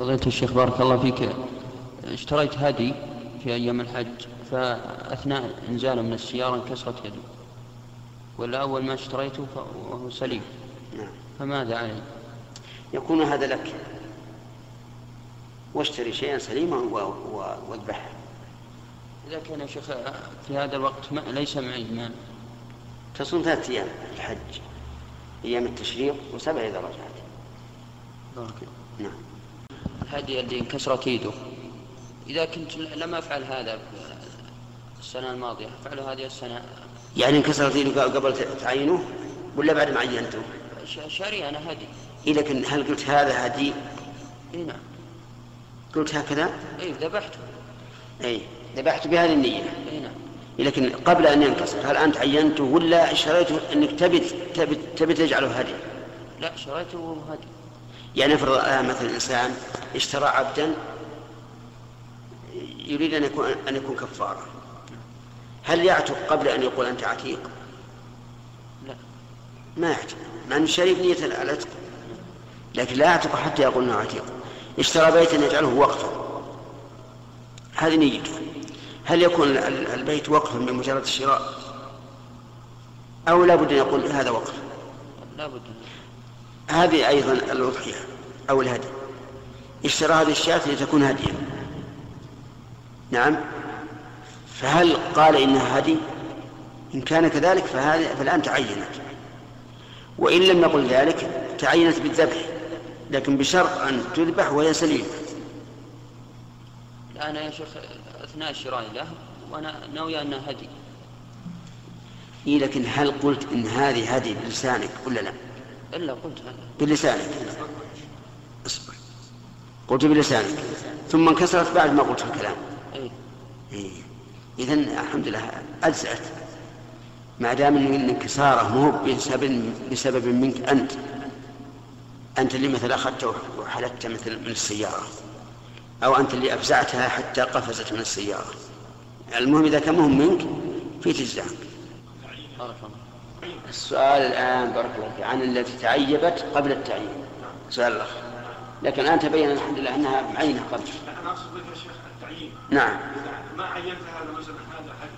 فضيلة الشيخ بارك الله فيك. اشتريت هدي في أيام الحج فأثناء إنزاله من السيارة انكسرت يده ولا أول ما اشتريته وهو سليم. نعم. فماذا علي؟ يكون هذا لك. واشتري شيئا سليما واذبحه. إذا كان يا شيخ في هذا الوقت ما ليس معي مال. تصوم ثلاثة أيام الحج أيام التشريق وسبع إذا رجعت. بارك نعم. الهدي اللي انكسرت يده إذا كنت لم أفعل هذا السنة الماضية أفعله هذه السنة. يعني انكسرت يده قبل تعينه؟ ولا بعد ما عينته؟ شاري أنا هدي. إيه لكن هل قلت هذا هدي؟ إي نعم. قلت هكذا؟ إي ذبحته. أي ذبحت بهذه النية. إي نعم. إيه لكن قبل أن ينكسر هل أنت عينته ولا اشتريته أنك تبي تبي تبي تجعله هدي؟ لا شريته هدي. يعني افرض الآن مثلا إنسان اشترى عبدا يريد أن يكون أن يكون كفارة. هل يعتق قبل أن يقول أنت عتيق؟ لا. ما يعتق مع أنه شريك نية العتق. لكن لا يعتق حتى يقول أنه عتيق. اشترى بيتا يجعله وقفا هذه نيته هل يكون ال- البيت وقفا بمجرد الشراء؟ أو لا بد أن يقول هذا وقف لا بد. هذه أيضا الأضحية أو الهدي. اشترى هذه الشاة لتكون هديا نعم. فهل قال إنها هدي إن كان كذلك فهذه فالآن تعينت. وإن لم يقل ذلك تعينت بالذبح لكن بشرط أن تذبح وهي سليمة. لا أنا يا شيخ أثناء شرائي له وأنا ناوي أنها هدي إيه لكن هل قلت إن هذه هدي بلسانك ولا لا؟ إلا قلت بلسانك. اصبر. قلت بلسانك. ثم انكسرت بعد ما قلت الكلام. إي إيه. إذا الحمد لله أجزأت ما دام إن انكساره مو بسبب بسبب منك أنت. أنت اللي مثلا أخذته وحلت مثل من السيارة. أو أنت اللي أفزعتها حتى قفزت من السيارة. المهم إذا كان مهم منك في تجزع بارك الله السؤال الآن بارك الله فيك عن التي تعيبت قبل التعيين. سؤال الأخ لكن الآن تبين الحمد لله أنها معينة قبل. أنا أقصد بك يا شيخ التعيين. نعم. ما عينت هذا مثلا هذا هدي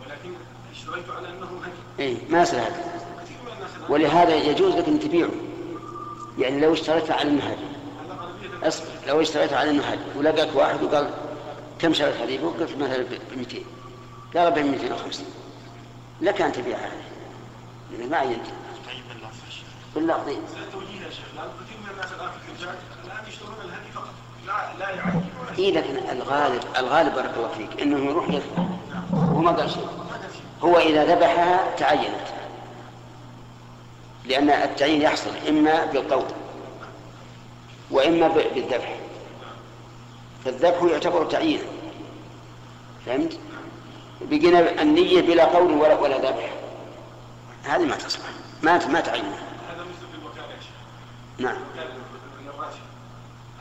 ولكن اشتريت على أنه هدي إيه ما يصير هذا. ولهذا يجوز لك أن تبيعه. يعني لو اشتريت على انه هدي أصبر لو اشتريت على انه هدي ولقاك واحد وقال كم شريت هذه؟ قلت مثلا ب 200 قال ب 250 لك أن تبيع هذه لأن ما عينت. طيب شيخ لأن كثير من الناس الآن في الحجاج الآن يشترون الهدي فقط. لا لا يعين اي لكن الغالب الغالب بارك الله فيك إنه يروح يذبح وهو ما قال شيء. هو إذا ذبحها تعينت. لأن التعيين يحصل إما بالقول وإما بالذبح. فالذبح يعتبر تعيينا فهمت؟ بقينا النية بلا قول ولا ولا ذبح. هذه ما تصلح. ما ما تعين. هذا مثل في الوكالة يا شيخ. نعم.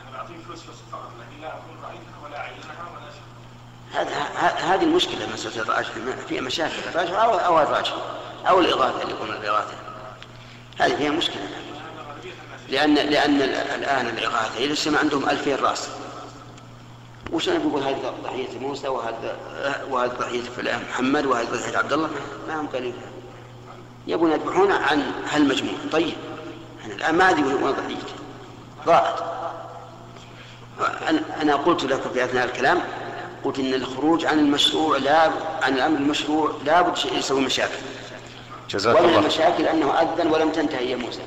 أنا بعطيه فلوس فقط لكن لا أكون رأيتها ولا أعينها ولا شيء. هذه المشكلة مسألة الراجح فيها مشاكل الراجح أو أو الراجح أو الإغاثة اللي يقولون الإغاثة هذه فيها مشكلة. لأن لأن ال- الآن الإغاثة إذا اجتمع عندهم ألفين رأس وش أنا بقول هذه ضحية موسى وهذا وهذه ضحية فلان محمد وهذه ضحية عبد الله؟ ما هم قالوا يبون يذبحون عن هالمجموع طيب. أنا الآن ما أدري وين ضحيتي ضاعت. أنا قلت لك في أثناء الكلام قلت إن الخروج عن المشروع لا عن الأمر المشروع لا بد يسوي مشاكل. جزاك ومن الله. المشاكل أنه أذن ولم تنتهي يا موسى.